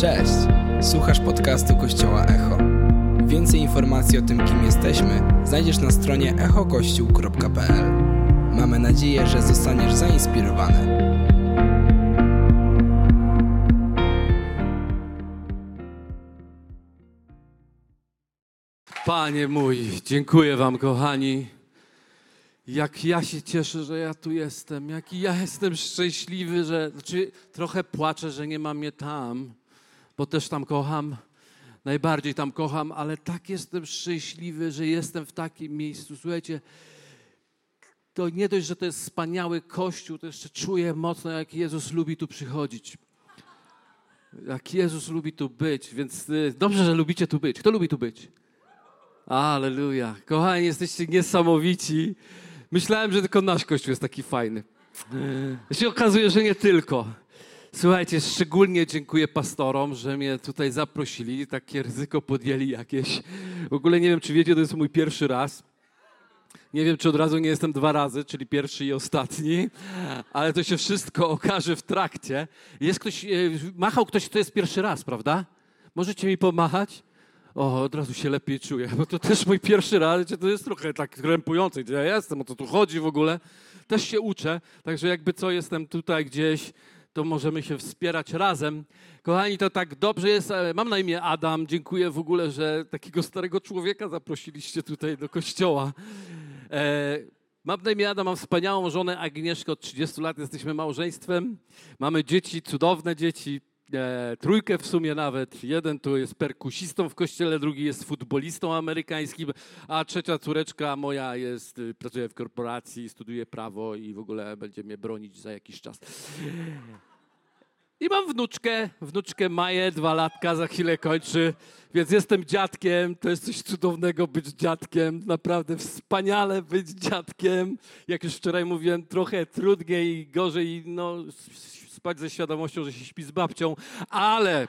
Cześć! Słuchasz podcastu Kościoła Echo. Więcej informacji o tym, kim jesteśmy, znajdziesz na stronie echokościół.pl. Mamy nadzieję, że zostaniesz zainspirowany. Panie mój, dziękuję Wam, kochani. Jak ja się cieszę, że ja tu jestem. Jak ja jestem szczęśliwy, że. Znaczy, trochę płaczę, że nie mam mnie tam, bo też tam kocham. Najbardziej tam kocham, ale tak jestem szczęśliwy, że jestem w takim miejscu. Słuchajcie, to nie dość, że to jest wspaniały kościół, to jeszcze czuję mocno, jak Jezus lubi tu przychodzić. Jak Jezus lubi tu być, więc y, dobrze, że lubicie tu być. Kto lubi tu być? Aleluja. Kochani, jesteście niesamowici. Myślałem, że tylko nasz kościół jest taki fajny. E, się okazuje, że nie tylko. Słuchajcie, szczególnie dziękuję pastorom, że mnie tutaj zaprosili, takie ryzyko podjęli jakieś. W ogóle nie wiem, czy wiecie, to jest mój pierwszy raz. Nie wiem, czy od razu nie jestem dwa razy, czyli pierwszy i ostatni, ale to się wszystko okaże w trakcie. Jest ktoś, e, machał ktoś, kto jest pierwszy raz, prawda? Możecie mi pomachać? O, od razu się lepiej czuję, bo to też mój pierwszy raz, to jest trochę tak krępujące, gdzie ja jestem, o co tu chodzi w ogóle. Też się uczę, także jakby co, jestem tutaj gdzieś, to możemy się wspierać razem. Kochani, to tak dobrze jest. e, Mam na imię Adam. Dziękuję w ogóle, że takiego starego człowieka zaprosiliście tutaj do kościoła. E, Mam na imię Adam, mam wspaniałą żonę Agnieszkę, od 30 lat jesteśmy małżeństwem. Mamy dzieci, cudowne dzieci, e, trójkę w sumie nawet. Jeden tu jest perkusistą w kościele, drugi jest futbolistą amerykańskim, a trzecia córeczka moja jest, y, pracuje w korporacji, studiuje prawo i w ogóle będzie mnie bronić za jakiś czas. I mam wnuczkę, wnuczkę Maję, dwa latka, za chwilę kończy, więc jestem dziadkiem, to jest coś cudownego być dziadkiem, naprawdę wspaniale być dziadkiem. Jak już wczoraj mówiłem, trochę trudniej i gorzej, no spać ze świadomością, że się śpi z babcią, ale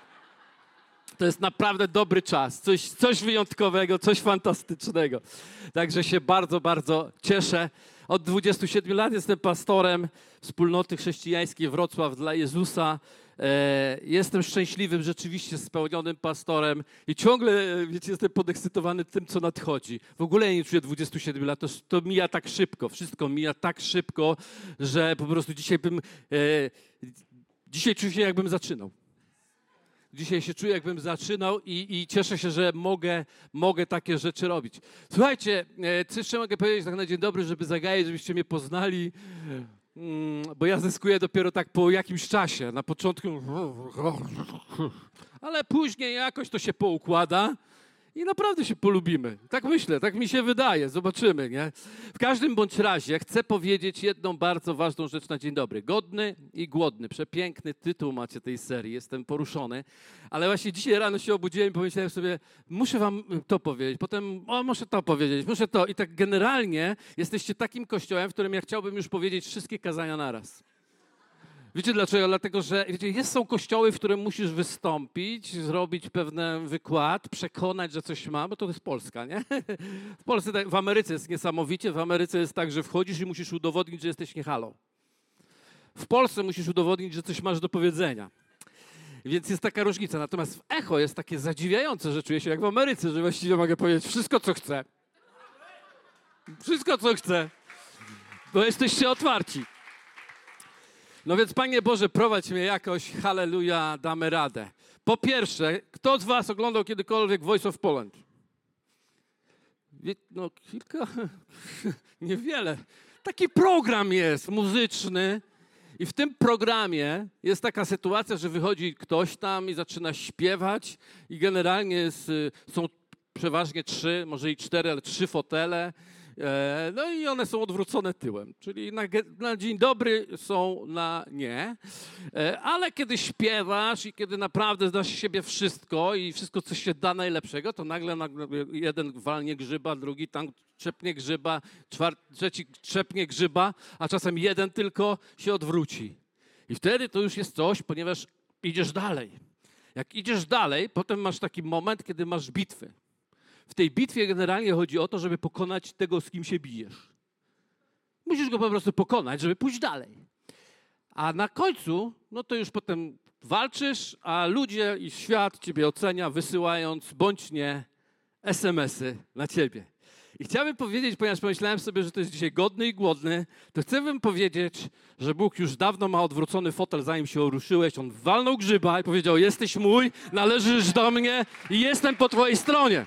to jest naprawdę dobry czas, coś, coś wyjątkowego, coś fantastycznego. Także się bardzo, bardzo cieszę. Od 27 lat jestem pastorem wspólnoty chrześcijańskiej Wrocław dla Jezusa. E, Jestem szczęśliwym, rzeczywiście spełnionym pastorem i ciągle, wiecie, jestem podekscytowany tym, co nadchodzi. W ogóle nie czuję 27 lat, to, to mija tak szybko, wszystko mija tak szybko, że po prostu dzisiaj bym, e, dzisiaj czuję się jakbym zaczynał. Dzisiaj się czuję, jakbym zaczynał i, i cieszę się, że mogę, mogę takie rzeczy robić. Słuchajcie, e, co jeszcze mogę powiedzieć tak na dzień dobry, żeby zagajać, żebyście mnie poznali, Mm, bo ja zyskuję dopiero tak po jakimś czasie. Na początku, ale później jakoś to się poukłada i naprawdę się polubimy. Tak myślę, tak mi się wydaje, zobaczymy, nie? W każdym bądź razie chcę powiedzieć jedną bardzo ważną rzecz na dzień dobry. Godny i głodny. Przepiękny tytuł macie tej serii, jestem poruszony. Ale właśnie dzisiaj rano się obudziłem i pomyślałem sobie, muszę wam to powiedzieć, potem o, muszę to powiedzieć, muszę to. I tak generalnie jesteście takim kościołem, w którym ja chciałbym już powiedzieć wszystkie kazania naraz. Wiecie dlaczego? Dlatego, że wiecie, jest, są kościoły, w którym musisz wystąpić, zrobić pewien wykład, przekonać, że coś ma, bo to jest Polska, nie? W Polsce, tak- w Ameryce jest niesamowicie. W Ameryce jest tak, że wchodzisz i musisz udowodnić, że jesteś nie halo. W Polsce musisz udowodnić, że coś masz do powiedzenia. Więc jest taka różnica. Natomiast w echo jest takie zadziwiające, że czuję się jak w Ameryce, że właściwie mogę powiedzieć wszystko, co chcę. Wszystko, co chcę. Bo jesteście otwarci. No więc, Panie Boże, prowadź mnie jakoś, halleluja, damy radę. Po pierwsze, kto z Was oglądał kiedykolwiek Voice of Poland? No, kilka? Niewiele. Taki program jest muzyczny. I w tym programie jest taka sytuacja, że wychodzi ktoś tam i zaczyna śpiewać, i generalnie jest, y, są przeważnie trzy, może i cztery, ale trzy fotele. E, No i one są odwrócone tyłem, czyli na, na dzień dobry są na nie, E, ale kiedy śpiewasz i kiedy naprawdę znasz siebie wszystko i wszystko, co się da najlepszego, to nagle, nagle jeden walnie grzyba, drugi tam trzepnie grzyba, czwar- trzeci trzepnie grzyba, a czasem jeden tylko się odwróci. I wtedy to już jest coś, ponieważ idziesz dalej. Jak idziesz dalej, potem masz taki moment, kiedy masz bitwy. W tej bitwie generalnie chodzi o to, żeby pokonać tego, z kim się bijesz. Musisz go po prostu pokonać, żeby pójść dalej. A na końcu, no to już potem walczysz, a ludzie i świat ciebie ocenia, wysyłając bądź nie SMS-y na ciebie. I chciałbym powiedzieć, ponieważ pomyślałem sobie, że to jest dzisiaj godny i głodny, to chcę powiedzieć, że Bóg już dawno ma odwrócony fotel, zanim się ruszyłeś. On walnął grzyba i powiedział: Jesteś mój, należysz do mnie i jestem po twojej stronie.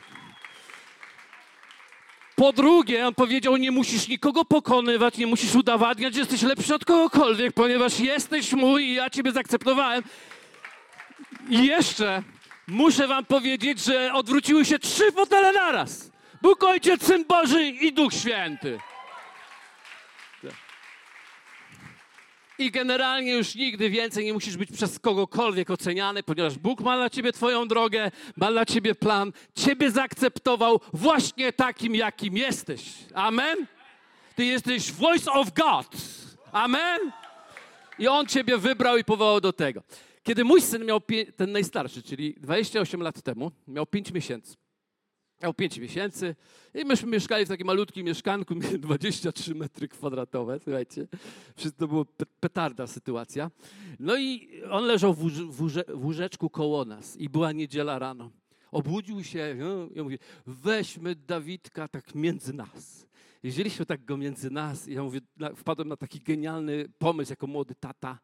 Po drugie, on powiedział: Nie musisz nikogo pokonywać, nie musisz udowadniać, że jesteś lepszy od kogokolwiek, ponieważ jesteś mój i ja ciebie zaakceptowałem. I jeszcze muszę wam powiedzieć, że odwróciły się trzy fotele naraz. Bóg Ojciec, Syn Boży i Duch Święty. I generalnie już nigdy więcej nie musisz być przez kogokolwiek oceniany, ponieważ Bóg ma dla ciebie twoją drogę, ma dla ciebie plan, ciebie zaakceptował właśnie takim, jakim jesteś. Amen? Ty jesteś voice of God. Amen? I On ciebie wybrał i powołał do tego. Kiedy mój syn miał, ten najstarszy, czyli 28 lat temu, miał 5 miesięcy. Miał 5 miesięcy i myśmy mieszkali w takim malutkim mieszkanku, 23 metry kwadratowe, słuchajcie. To było pe- petarda sytuacja. No i on leżał w, łóż- w, łóże- w łóżeczku koło nas i była niedziela rano. Obudził się no, i mówi, weźmy Dawidka tak między nas. I wzięliśmy tak go między nas i ja mówię, wpadłem na taki genialny pomysł jako młody tata.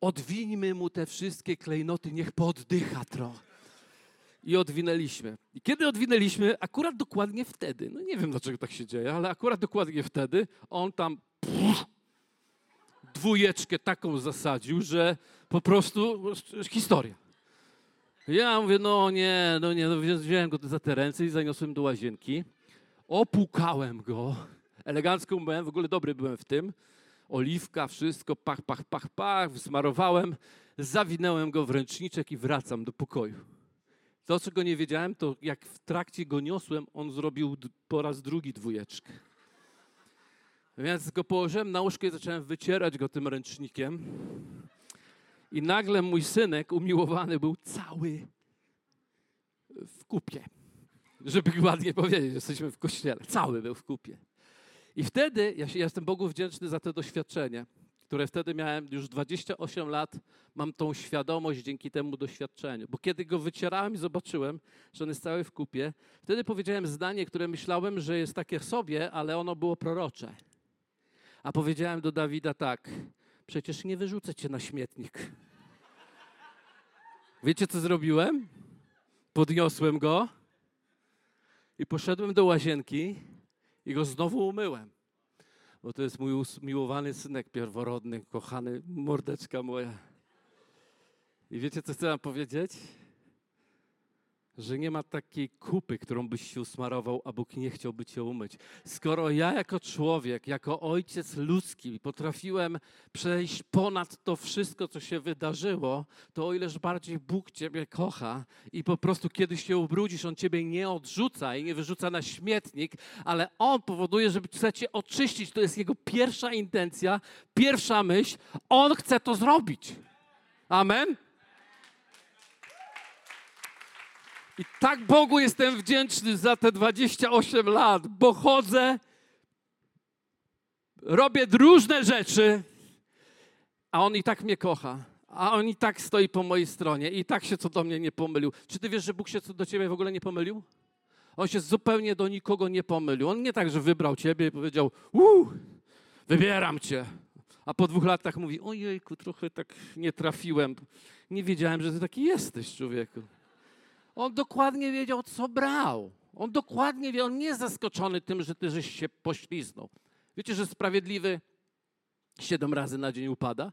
Odwińmy mu te wszystkie klejnoty, niech poddycha trochę i odwinęliśmy. I kiedy odwinęliśmy, akurat dokładnie wtedy, no nie wiem dlaczego tak się dzieje, ale akurat dokładnie wtedy on tam pff, dwójeczkę taką zasadził, że po prostu historia. Ja mówię, no nie, no nie, no wziąłem go za te ręce i zaniosłem do łazienki. Opłukałem go. Elegancko byłem, w ogóle dobry byłem w tym. Oliwka, wszystko, pach, pach, pach, pach, wysmarowałem, zawinęłem go w ręczniczek i wracam do pokoju. To, czego nie wiedziałem, to jak w trakcie go niosłem, on zrobił po raz drugi dwójeczkę. Więc go położyłem na łóżko i zacząłem wycierać go tym ręcznikiem. I nagle mój synek umiłowany był cały w kupie. Żeby ładnie powiedzieć, jesteśmy w kościele. Cały był w kupie. I wtedy ja, się, ja jestem Bogu wdzięczny za to doświadczenie, które wtedy miałem już 28 lat. Mam tą świadomość dzięki temu doświadczeniu. Bo kiedy go wycierałem i zobaczyłem, że on jest cały w kupie, wtedy powiedziałem zdanie, które myślałem, że jest takie sobie, ale ono było prorocze. A powiedziałem do Dawida tak: Przecież nie wyrzucę cię na śmietnik. Wiecie, co zrobiłem? Podniosłem go i poszedłem do łazienki i go znowu umyłem. Bo to jest mój umiłowany synek pierworodny, kochany, mordeczka moja. I wiecie, co chcę wam powiedzieć? Że nie ma takiej kupy, którą byś się usmarował, a Bóg nie chciałby cię umyć. Skoro ja jako człowiek, jako ojciec ludzki potrafiłem przejść ponad to wszystko, co się wydarzyło, to o ileż bardziej Bóg ciebie kocha i po prostu kiedy się ubrudzisz, On ciebie nie odrzuca i nie wyrzuca na śmietnik, ale On powoduje, żeby chce cię oczyścić. To jest Jego pierwsza intencja, pierwsza myśl. On chce to zrobić. Amen? I tak Bogu jestem wdzięczny za te 28 lat, bo chodzę, robię różne rzeczy, a On i tak mnie kocha. A On i tak stoi po mojej stronie i tak się co do mnie nie pomylił. Czy ty wiesz, że Bóg się co do ciebie w ogóle nie pomylił? On się zupełnie do nikogo nie pomylił. On nie tak, że wybrał ciebie i powiedział, uuu, wybieram cię. A po dwóch latach mówi, ojejku, trochę tak nie trafiłem. Nie wiedziałem, że ty taki jesteś, człowieku. On dokładnie wiedział, co brał. On dokładnie wie, on nie jest zaskoczony tym, że ty żeś się pośliznął. Wiecie, że sprawiedliwy siedem razy na dzień upada?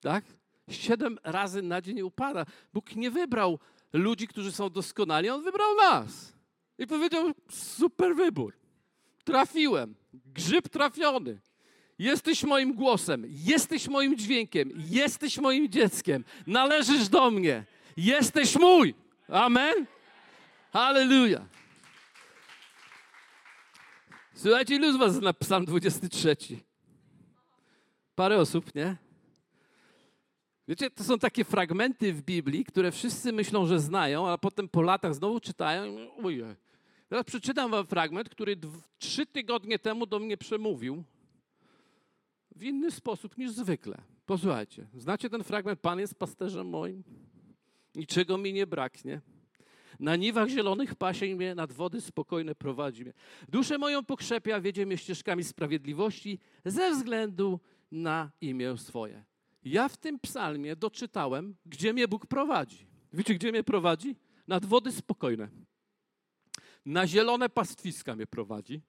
Tak? Siedem razy na dzień upada. Bóg nie wybrał ludzi, którzy są doskonali, On wybrał nas. I powiedział, super wybór. Trafiłem. Grzyb trafiony. Jesteś moim głosem, jesteś moim dźwiękiem, jesteś moim dzieckiem, należysz do mnie, jesteś mój. Amen. Halleluja. Słuchajcie, ilu z was zna Psalm 23? Parę osób, nie? Wiecie, to są takie fragmenty w Biblii, które wszyscy myślą, że znają, a potem po latach znowu czytają ojej. Teraz przeczytam wam fragment, który trzy tygodnie temu do mnie przemówił w inny sposób niż zwykle. Posłuchajcie, znacie ten fragment? Pan jest pasterzem moim, niczego mi nie braknie. Na niwach zielonych pasie mnie, nad wody spokojne prowadzi mnie. Duszę moją pokrzepia, wiedzie mnie ścieżkami sprawiedliwości ze względu na imię swoje. Ja w tym psalmie doczytałem, gdzie mnie Bóg prowadzi. Wiecie, gdzie mnie prowadzi? Nad wody spokojne. Na zielone pastwiska mnie prowadzi.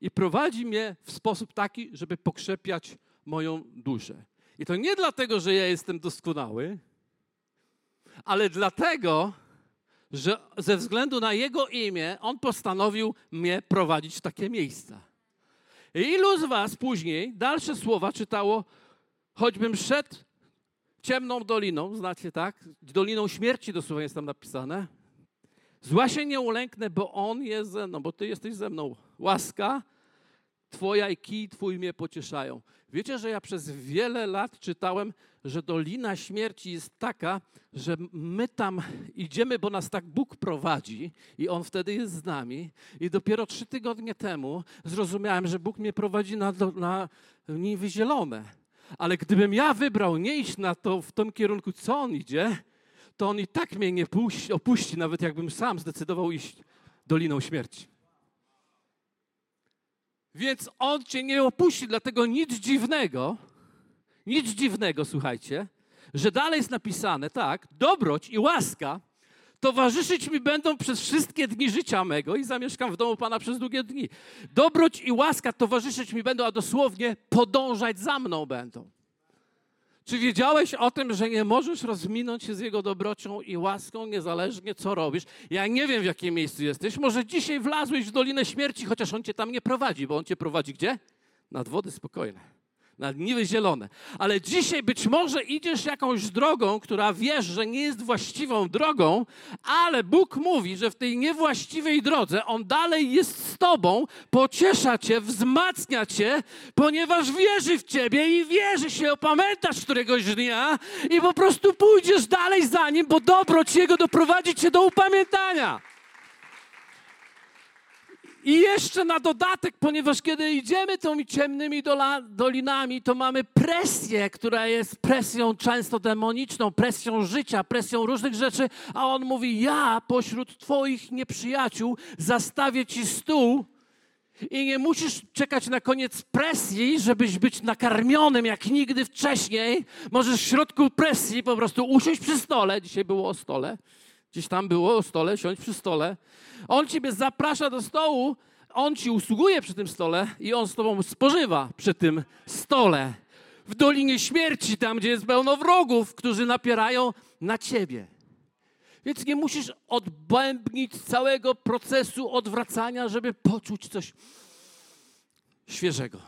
I prowadzi mnie w sposób taki, żeby pokrzepiać moją duszę. I to nie dlatego, że ja jestem doskonały, ale dlatego, że ze względu na Jego imię On postanowił mnie prowadzić w takie miejsca. I ilu z Was później dalsze słowa czytało, choćbym szedł ciemną doliną, znacie tak? Doliną śmierci dosłownie jest tam napisane. Zła się nie ulęknę, bo On jest ze mną, bo Ty jesteś ze mną. Łaska Twoja i kij Twój mnie pocieszają. Wiecie, że ja przez wiele lat czytałem, że dolina śmierci jest taka, że my tam idziemy, bo nas tak Bóg prowadzi i On wtedy jest z nami. I dopiero trzy tygodnie temu zrozumiałem, że Bóg mnie prowadzi na, na niwy zielone. Ale gdybym ja wybrał nie iść na to w tym kierunku, co On idzie, to On i tak mnie nie puści, opuści, nawet jakbym sam zdecydował iść doliną śmierci. Więc On cię nie opuści, dlatego nic dziwnego, nic dziwnego, słuchajcie, że dalej jest napisane, tak, dobroć i łaska towarzyszyć mi będą przez wszystkie dni życia mego i zamieszkam w domu Pana przez długie dni. Dobroć i łaska towarzyszyć mi będą, a dosłownie podążać za mną będą. Czy wiedziałeś o tym, że nie możesz rozminąć się z Jego dobrocią i łaską, niezależnie co robisz? Ja nie wiem, w jakim miejscu jesteś. Może dzisiaj wlazłeś w Dolinę Śmierci, chociaż On cię tam nie prowadzi, bo On cię prowadzi gdzie? Nad wody spokojne na niwy zielone. Ale dzisiaj być może idziesz jakąś drogą, która wiesz, że nie jest właściwą drogą, ale Bóg mówi, że w tej niewłaściwej drodze On dalej jest z Tobą, pociesza Cię, wzmacnia Cię, ponieważ wierzy w Ciebie i wierzy się, opamiętasz któregoś dnia i po prostu pójdziesz dalej za Nim, bo dobroć Jego doprowadzi Cię do upamiętania. I jeszcze na dodatek, ponieważ kiedy idziemy tymi ciemnymi dolinami, to mamy presję, która jest presją często demoniczną, presją życia, presją różnych rzeczy, a on mówi: Ja pośród Twoich nieprzyjaciół zastawię Ci stół. I nie musisz czekać na koniec presji, żebyś być nakarmionym jak nigdy wcześniej. Możesz w środku presji po prostu usiąść przy stole. Dzisiaj było o stole. Gdzieś tam było o stole, siąść przy stole. On ciebie zaprasza do stołu, on ci usługuje przy tym stole i on z tobą spożywa przy tym stole. W Dolinie Śmierci, tam gdzie jest pełno wrogów, którzy napierają na ciebie. Więc nie musisz odbębnić całego procesu odwracania, żeby poczuć coś świeżego.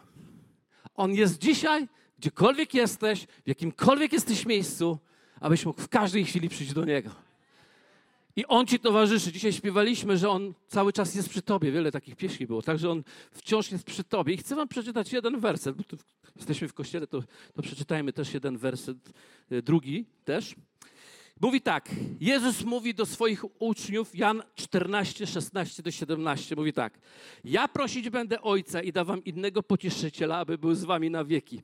On jest dzisiaj, gdziekolwiek jesteś, w jakimkolwiek jesteś miejscu, abyś mógł w każdej chwili przyjść do Niego. I On Ci towarzyszy. Dzisiaj śpiewaliśmy, że On cały czas jest przy Tobie. Wiele takich pieśni było. Także On wciąż jest przy Tobie. I chcę Wam przeczytać jeden werset. Bo jesteśmy w kościele, to, to przeczytajmy też jeden werset, e, drugi też. Mówi tak, Jezus mówi do swoich uczniów, Jan 14, 16 do 17, mówi tak. Ja prosić będę Ojca i dawam innego pocieszyciela, aby był z wami na wieki.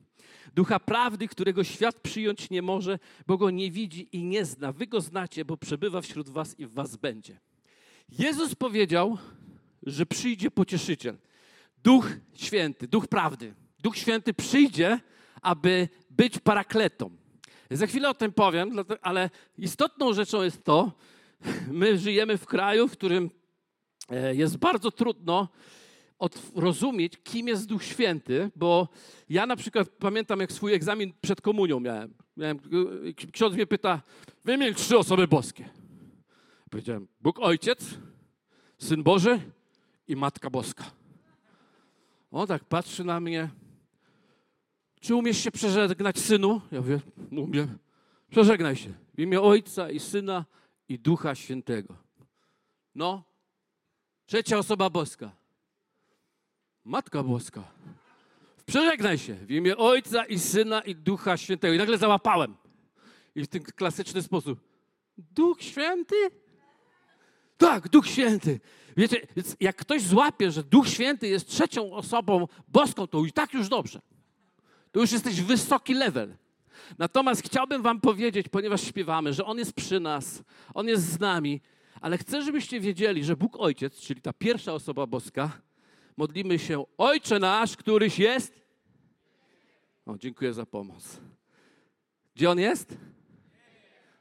Ducha prawdy, którego świat przyjąć nie może, bo go nie widzi i nie zna. Wy go znacie, bo przebywa wśród was i w was będzie. Jezus powiedział, że przyjdzie pocieszyciel. Duch święty, duch prawdy. Duch święty przyjdzie, aby być parakletą za chwilę o tym powiem, ale istotną rzeczą jest to, my żyjemy w kraju, w którym e, jest bardzo trudno rozumieć, kim jest Duch Święty, bo ja na przykład pamiętam, jak swój egzamin przed komunią miałem. miałem ksiądz mnie pyta, wymień trzy osoby boskie. Powiedziałem, Bóg Ojciec, Syn Boży i Matka Boska. On tak patrzy na mnie, czy umiesz się przeżegnać, synu? Ja mówię, umiem. Przeżegnaj się w imię Ojca i Syna i Ducha Świętego. No, trzecia osoba boska. Matka Boska. Przeżegnaj się w imię Ojca i Syna i Ducha Świętego. I nagle załapałem. I w ten klasyczny sposób. Duch Święty? Tak, Duch Święty. Wiecie, jak ktoś złapie, że Duch Święty jest trzecią osobą boską, to i tak już dobrze to już jesteś wysoki level. Natomiast chciałbym Wam powiedzieć, ponieważ śpiewamy, że On jest przy nas, On jest z nami, ale chcę, żebyście wiedzieli, że Bóg Ojciec, czyli ta pierwsza osoba boska, modlimy się, Ojcze nasz, któryś jest. O, dziękuję za pomoc. Gdzie On jest?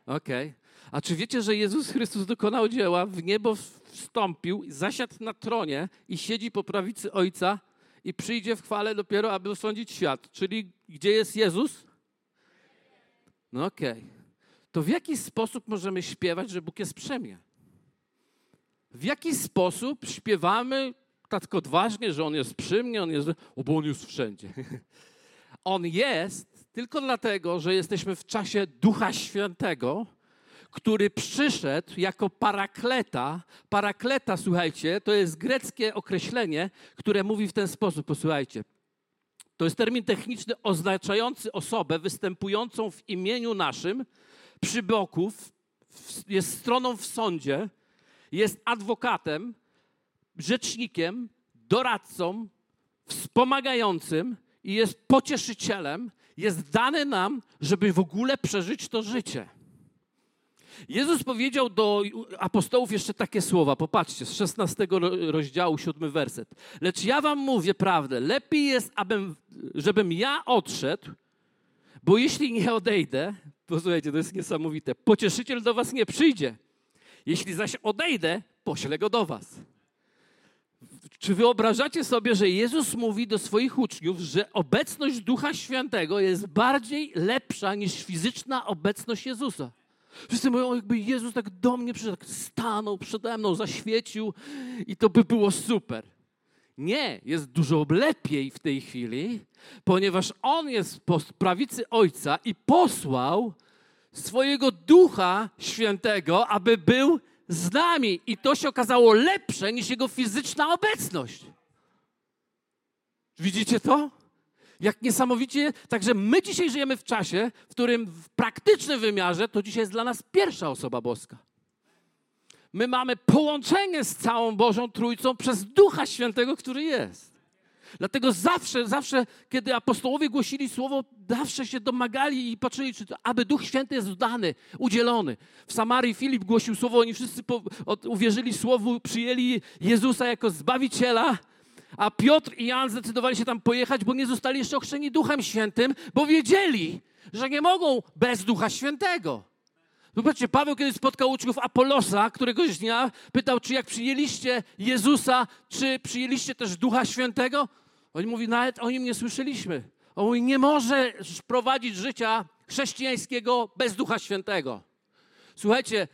Okej. Okay. A czy wiecie, że Jezus Chrystus dokonał dzieła, w niebo wstąpił, zasiadł na tronie i siedzi po prawicy Ojca i przyjdzie w chwale dopiero, aby osądzić świat. Czyli gdzie jest Jezus? No okej. Okay. To w jaki sposób możemy śpiewać, że Bóg jest przemie? W jaki sposób śpiewamy tak odważnie, że On jest przy mnie, On jest, o, bo On jest wszędzie. On jest tylko dlatego, że jesteśmy w czasie Ducha Świętego, który przyszedł jako parakleta. Parakleta, słuchajcie, to jest greckie określenie, które mówi w ten sposób, posłuchajcie. To jest termin techniczny oznaczający osobę występującą w imieniu naszym przy boku, jest stroną w sądzie, jest adwokatem, rzecznikiem, doradcą, wspomagającym i jest pocieszycielem, jest dany nam, żeby w ogóle przeżyć to życie. Jezus powiedział do apostołów jeszcze takie słowa. Popatrzcie, z 16 rozdziału, 7 werset. Lecz ja wam mówię prawdę. Lepiej jest, abym, żebym ja odszedł, bo jeśli nie odejdę, posłuchajcie, to jest niesamowite, pocieszyciel do was nie przyjdzie. Jeśli zaś odejdę, poślę go do was. Czy wyobrażacie sobie, że Jezus mówi do swoich uczniów, że obecność Ducha Świętego jest bardziej lepsza niż fizyczna obecność Jezusa? Wszyscy mówią, jakby Jezus tak do mnie przyszedł, tak stanął przede mną, zaświecił i to by było super. Nie, jest dużo lepiej w tej chwili, ponieważ On jest po prawicy Ojca i posłał swojego Ducha Świętego, aby był z nami. I to się okazało lepsze niż Jego fizyczna obecność. Widzicie to? Jak niesamowicie, także my dzisiaj żyjemy w czasie, w którym w praktycznym wymiarze to dzisiaj jest dla nas pierwsza osoba boska. My mamy połączenie z całą Bożą Trójcą przez Ducha Świętego, który jest. Dlatego zawsze, zawsze, kiedy apostołowie głosili słowo, zawsze się domagali i patrzyli, czy to, aby Duch Święty jest dany, udzielony. W Samarii Filip głosił słowo, oni wszyscy po, od, uwierzyli słowu, przyjęli Jezusa jako Zbawiciela, a Piotr i Jan zdecydowali się tam pojechać, bo nie zostali jeszcze ochrzczeni Duchem Świętym, bo wiedzieli, że nie mogą bez Ducha Świętego. Zobaczcie, Paweł kiedy spotkał uczniów Apolosa, któregoś dnia pytał, czy jak przyjęliście Jezusa, czy przyjęliście też Ducha Świętego? Oni mówi, nawet o nim nie słyszeliśmy. On mówi, nie możesz prowadzić życia chrześcijańskiego bez Ducha Świętego. Słuchajcie,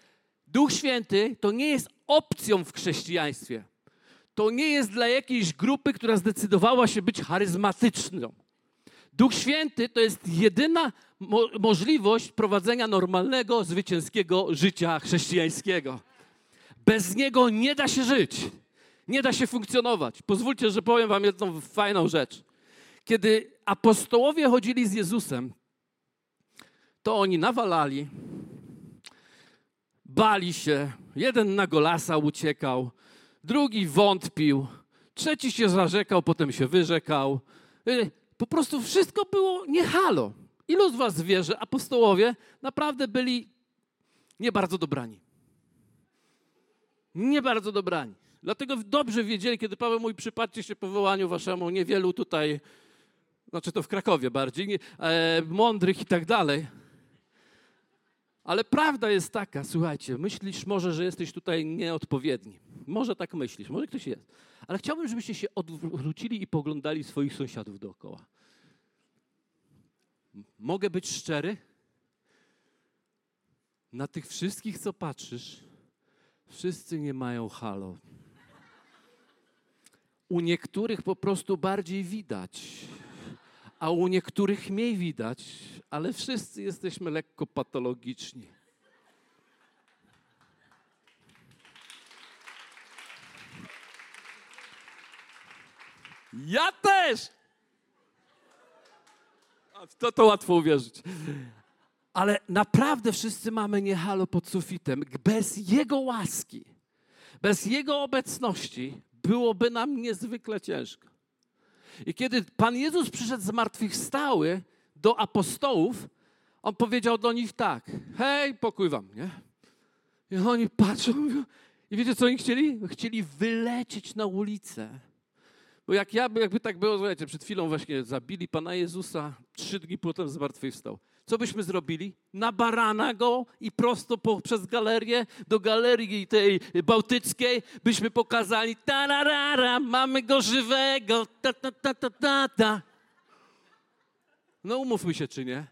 Duch Święty to nie jest opcją w chrześcijaństwie to nie jest dla jakiejś grupy, która zdecydowała się być charyzmatyczną. Duch Święty to jest jedyna mo możliwość prowadzenia normalnego, zwycięskiego życia chrześcijańskiego. Bez niego nie da się żyć, nie da się funkcjonować. Pozwólcie, że powiem Wam jedną fajną rzecz. Kiedy apostołowie chodzili z Jezusem, to oni nawalali, bali się, jeden na golasa uciekał, drugi wątpił, trzeci się zarzekał, potem się wyrzekał. Y, po prostu wszystko było nie halo. Ilu z was wie, że apostołowie naprawdę byli nie bardzo dobrani? Nie bardzo dobrani. Dlatego dobrze wiedzieli, kiedy Paweł mówi, przypatrzcie się powołaniu waszemu, niewielu tutaj, znaczy to w Krakowie bardziej, e, mądrych i tak dalej. Ale prawda jest taka, słuchajcie, myślisz może, że jesteś tutaj nieodpowiedni. Może tak myślisz, może ktoś jest. Ale chciałbym, żebyście się odwrócili i poglądali swoich sąsiadów dookoła. Mogę być szczery? Na tych wszystkich, co patrzysz, wszyscy nie mają halo. U niektórych po prostu bardziej widać, a u niektórych mniej widać, ale wszyscy jesteśmy lekko patologiczni. Ja też! W to, to łatwo uwierzyć. Ale naprawdę wszyscy mamy niehalo pod sufitem. Bez Jego łaski, bez Jego obecności byłoby nam niezwykle ciężko. I kiedy Pan Jezus przyszedł z martwych stały do apostołów, On powiedział do nich tak, hej, pokój wam, nie? I oni patrzą i wiecie, co oni chcieli? Chcieli wylecieć na ulicę. Bo jak ja, jakby tak było, słuchajcie, przed chwilą właśnie zabili Pana Jezusa, trzy dni potem zmartwychwstał. Co byśmy zrobili? Na barana go i prosto po, przez galerię do galerii tej bałtyckiej byśmy pokazali tararara, mamy go żywego, ta, ta, ta, ta, ta, ta. No umówmy się, czy nie?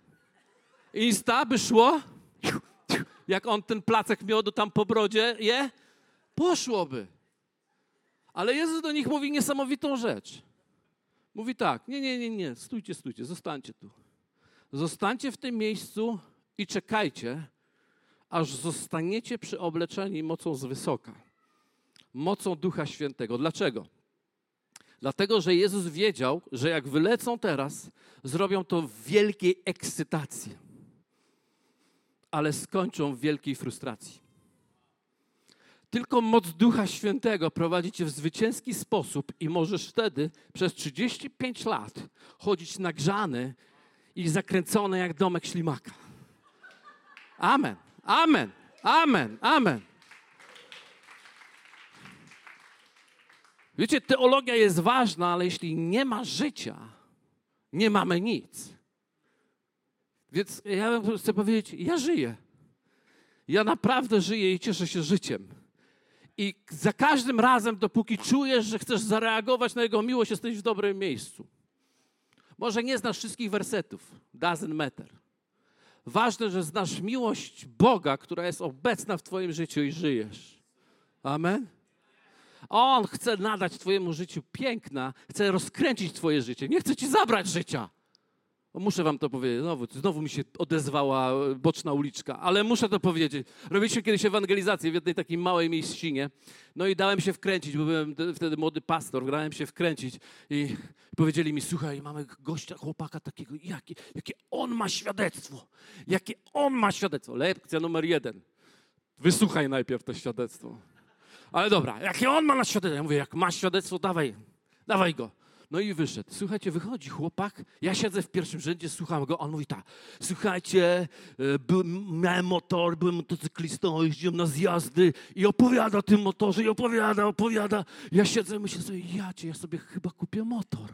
Insta by szło, jak on ten placek miodu tam po brodzie je, poszłoby. Ale Jezus do nich mówi niesamowitą rzecz. Mówi tak, nie, nie, nie, nie, stójcie, stójcie, zostańcie tu. Zostańcie w tym miejscu i czekajcie, aż zostaniecie przyobleczeni mocą z wysoka. Mocą Ducha Świętego. Dlaczego? Dlatego, że Jezus wiedział, że jak wylecą teraz, zrobią to w wielkiej ekscytacji, ale skończą w wielkiej frustracji. Tylko moc Ducha Świętego prowadzi cię w zwycięski sposób i możesz wtedy przez 35 lat chodzić nagrzany i zakręcony jak domek ślimaka. Amen, amen, amen, amen. Wiecie, teologia jest ważna, ale jeśli nie ma życia, nie mamy nic. Więc ja chcę powiedzieć, ja żyję. Ja naprawdę żyję i cieszę się życiem. I za każdym razem, dopóki czujesz, że chcesz zareagować na Jego miłość, jesteś w dobrym miejscu. Może nie znasz wszystkich wersetów, doesn't matter. Ważne, że znasz miłość Boga, która jest obecna w Twoim życiu i żyjesz. Amen. On chce nadać Twojemu życiu piękna, chce rozkręcić Twoje życie. Nie chce Ci zabrać życia. Muszę wam to powiedzieć, znowu, znowu mi się odezwała boczna uliczka, ale muszę to powiedzieć. Robiliśmy kiedyś ewangelizację w jednej takiej małej miejscinie, no i dałem się wkręcić, bo byłem wtedy młody pastor, grałem się wkręcić i powiedzieli mi, słuchaj, mamy gościa, chłopaka takiego, jakie, jakie on ma świadectwo, jakie on ma świadectwo. Lekcja numer jeden. Wysłuchaj najpierw to świadectwo. Ale dobra, jakie on ma na świadectwo? Ja mówię, jak ma świadectwo, dawaj, dawaj go. No i wyszedł. Słuchajcie, wychodzi chłopak, ja siedzę w pierwszym rzędzie, słucham go, on mówi tak, słuchajcie, e, miałem motor, byłem motocyklistą, jeździłem na zjazdy i opowiada o tym motorze i opowiada, opowiada. Ja siedzę myślę sobie, ja cię, ja sobie chyba kupię motor.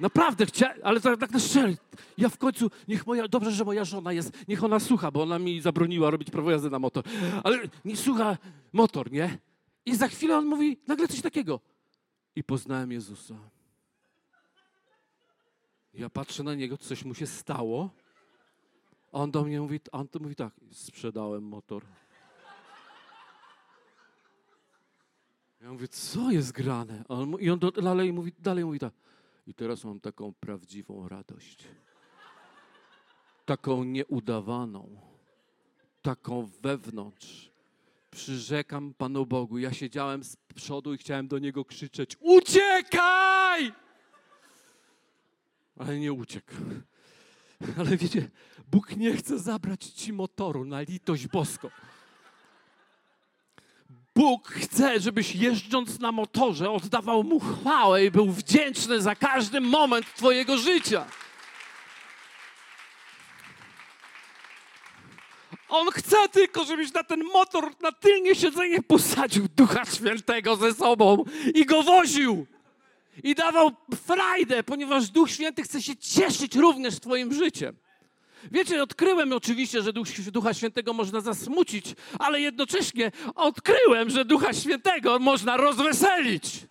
Naprawdę chciałem, ale tak, tak na szczerze. Ja w końcu, niech moja, dobrze, że moja żona jest, niech ona słucha, bo ona mi zabroniła robić prawo jazdy na motor. Ale nie słucha motor, nie? I za chwilę on mówi nagle coś takiego. I poznałem Jezusa. Ja patrzę na niego, coś mu się stało. On do mnie mówi, on to mówi tak, sprzedałem motor. Ja mówię, co jest grane? On, I on do, dalej, mówi, dalej mówi tak, i teraz mam taką prawdziwą radość. Taką nieudawaną. Taką wewnątrz. Przyrzekam Panu Bogu, ja siedziałem z przodu i chciałem do Niego krzyczeć, uciekaj! Ale nie uciekł. Ale wiecie, Bóg nie chce zabrać ci motoru na litość boską. Bóg chce, żebyś jeżdżąc na motorze oddawał Mu chwałę i był wdzięczny za każdy moment Twojego życia. On chce tylko, żebyś na ten motor, na tylnie siedzenie posadził Ducha Świętego ze sobą i go woził i dawał frajdę, ponieważ Duch Święty chce się cieszyć również Twoim życiem. Wiecie, odkryłem oczywiście, że Duch, Ducha Świętego można zasmucić, ale jednocześnie odkryłem, że Ducha Świętego można rozweselić.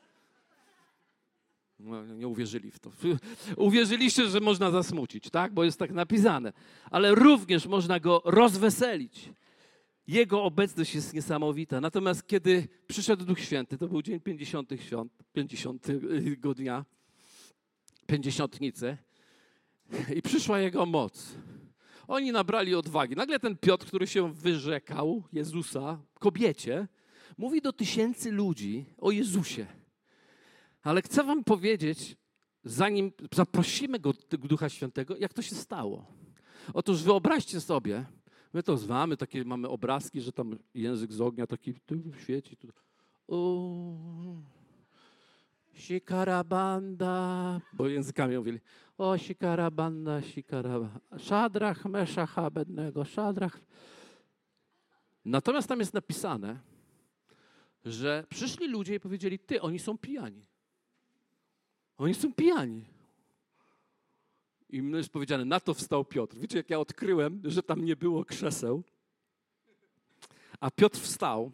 No, nie uwierzyli w to. Uwierzyliście, że można zasmucić, tak? Bo jest tak napisane. Ale również można go rozweselić. Jego obecność jest niesamowita. Natomiast kiedy przyszedł Duch Święty, to był dzień 50. Świąt, 50 dnia, pięćdziesiątnicy i przyszła Jego moc. Oni nabrali odwagi. Nagle ten Piotr, który się wyrzekał Jezusa, kobiecie, mówi do tysięcy ludzi o Jezusie. Ale chcę wam powiedzieć, zanim zaprosimy go, Ducha Świętego, jak to się stało. Otóż wyobraźcie sobie, My to zwamy, takie mamy obrazki, że tam język z ognia taki tu świeci. Tu. O, Sikarabanda, bo językami mówili. O, sikarabanda, sikarabanda. Szadrach, Meszach, Abednego, Szadrach. Natomiast tam jest napisane, że przyszli ludzie i powiedzieli, ty, oni są pijani. Oni są pijani. I jest powiedziane, na to wstał Piotr. Wiecie, jak ja odkryłem, że tam nie było krzeseł, a Piotr wstał.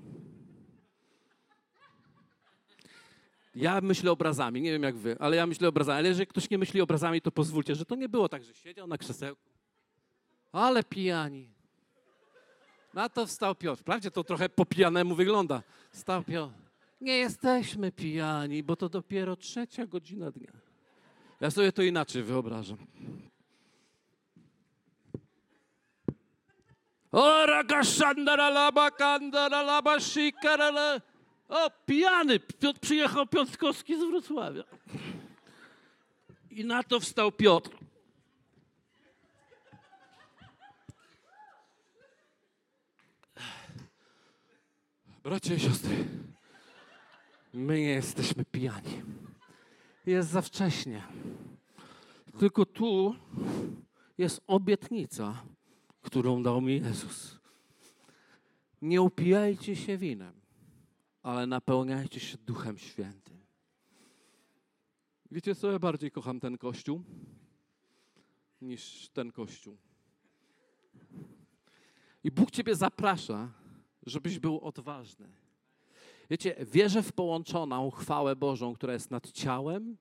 Ja myślę obrazami, nie wiem jak wy, ale ja myślę obrazami. Ale jeżeli ktoś nie myśli obrazami, to pozwólcie, że to nie było tak, że siedział na krzesełku. Ale pijani. Na to wstał Piotr. Wprawdzie to trochę po pijanemu wygląda. Stał Piotr. Nie jesteśmy pijani, bo to dopiero trzecia godzina dnia. Ja sobie to inaczej wyobrażam. O, rakashandaralaba, kandaralaba, shikarala. O, pijany! Piotr przyjechał Piotrkowski z Wrocławia. I na to wstał Piotr. Bracia i siostry, my nie jesteśmy pijani. Jest za wcześnie. Tylko tu jest obietnica, którą dał mi Jezus. Nie upijajcie się winem, ale napełniajcie się Duchem Świętym. Wiecie co, ja bardziej kocham ten kościół niż ten kościół. I Bóg Ciebie zaprasza, żebyś był odważny. Wiecie, wierzę w połączoną chwałę Bożą, która jest nad ciałem,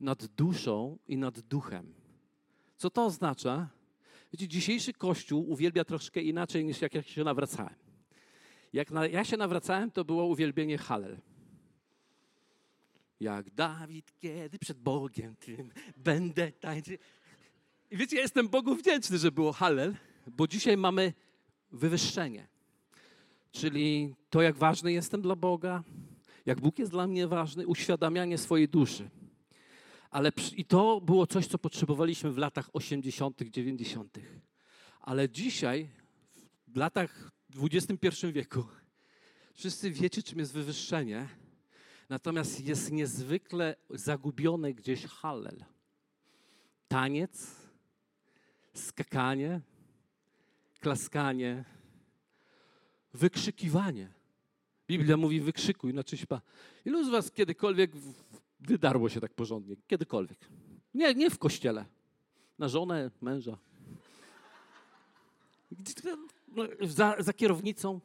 nad duszą i nad duchem. Co to oznacza? Wiecie, dzisiejszy Kościół uwielbia troszkę inaczej niż jak ja się nawracałem. Jak na, ja się nawracałem, to było uwielbienie Halel. Jak Dawid, kiedy przed Bogiem tym będę tańczył. I wiecie, ja jestem Bogu wdzięczny, że było Halel, bo dzisiaj mamy wywyższenie. Czyli to, jak ważny jestem dla Boga, jak Bóg jest dla mnie ważny, uświadamianie swojej duszy. Ale i to było coś, co potrzebowaliśmy w latach 80., 90. Ale dzisiaj, w latach XXI wieku, wszyscy wiecie, czym jest wywyższenie, natomiast jest niezwykle zagubione gdzieś hallel. Taniec, skakanie, klaskanie, wykrzykiwanie. Biblia mówi wykrzykuj na czyś pa. Ilu z was kiedykolwiek wydarło się tak porządnie? Kiedykolwiek. Nie, nie w kościele. Na żonę, męża. No, za, za kierownicą.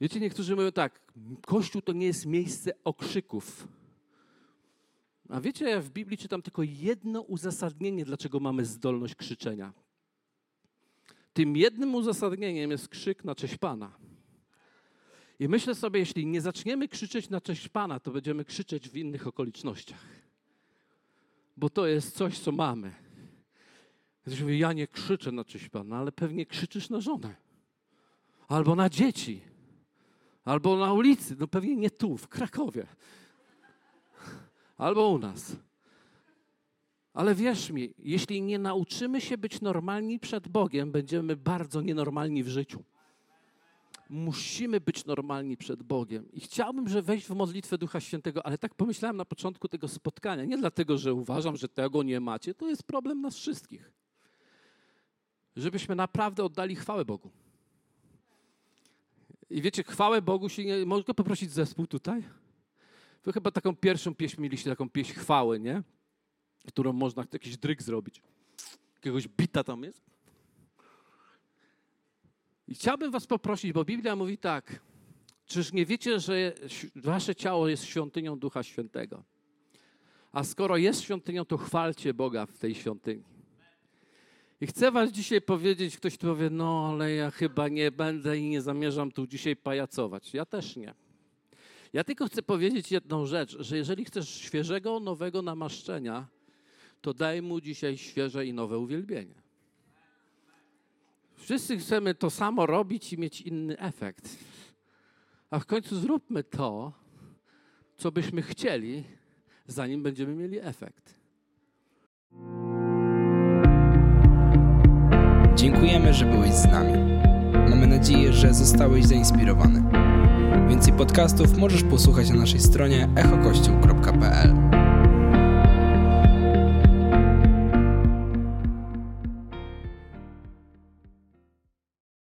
Wiecie, niektórzy mówią tak, Kościół to nie jest miejsce okrzyków. A wiecie, ja w Biblii czytam tylko jedno uzasadnienie, dlaczego mamy zdolność krzyczenia. Tym jednym uzasadnieniem jest krzyk na cześć Pana. I myślę sobie, jeśli nie zaczniemy krzyczeć na cześć Pana, to będziemy krzyczeć w innych okolicznościach. Bo to jest coś, co mamy. Ktoś mówi, ja nie krzyczę na cześć Pana, ale pewnie krzyczysz na żonę. Albo na dzieci. Albo na ulicy. No pewnie nie tu, w Krakowie albo u nas. Ale wierz mi, jeśli nie nauczymy się być normalni przed Bogiem, będziemy bardzo nienormalni w życiu. Musimy być normalni przed Bogiem. I chciałbym, że wejść w modlitwę Ducha Świętego, ale tak pomyślałem na początku tego spotkania. Nie dlatego, że uważam, że tego nie macie. To jest problem nas wszystkich. Żebyśmy naprawdę oddali chwałę Bogu. I wiecie, chwałę Bogu się nie... Mogę poprosić zespół tutaj? Wy chyba taką pierwszą pieśń mieliście, taką pieśń chwały, nie? Którą można jakiś dryk zrobić. Jakiegoś bita tam jest. I chciałbym was poprosić, bo Biblia mówi tak. Czyż nie wiecie, że wasze ciało jest świątynią Ducha Świętego? A skoro jest świątynią, to chwalcie Boga w tej świątyni. I chcę was dzisiaj powiedzieć, ktoś powie, no ale ja chyba nie będę i nie zamierzam tu dzisiaj pajacować. Ja też nie. Ja tylko chcę powiedzieć jedną rzecz, że jeżeli chcesz świeżego, nowego namaszczenia, to daj mu dzisiaj świeże i nowe uwielbienie. Wszyscy chcemy to samo robić i mieć inny efekt. A w końcu zróbmy to, co byśmy chcieli, zanim będziemy mieli efekt. Dziękujemy, że byłeś z nami. Mamy nadzieję, że zostałeś zainspirowany. Więcej podcastów możesz posłuchać na naszej stronie echokościół.pl.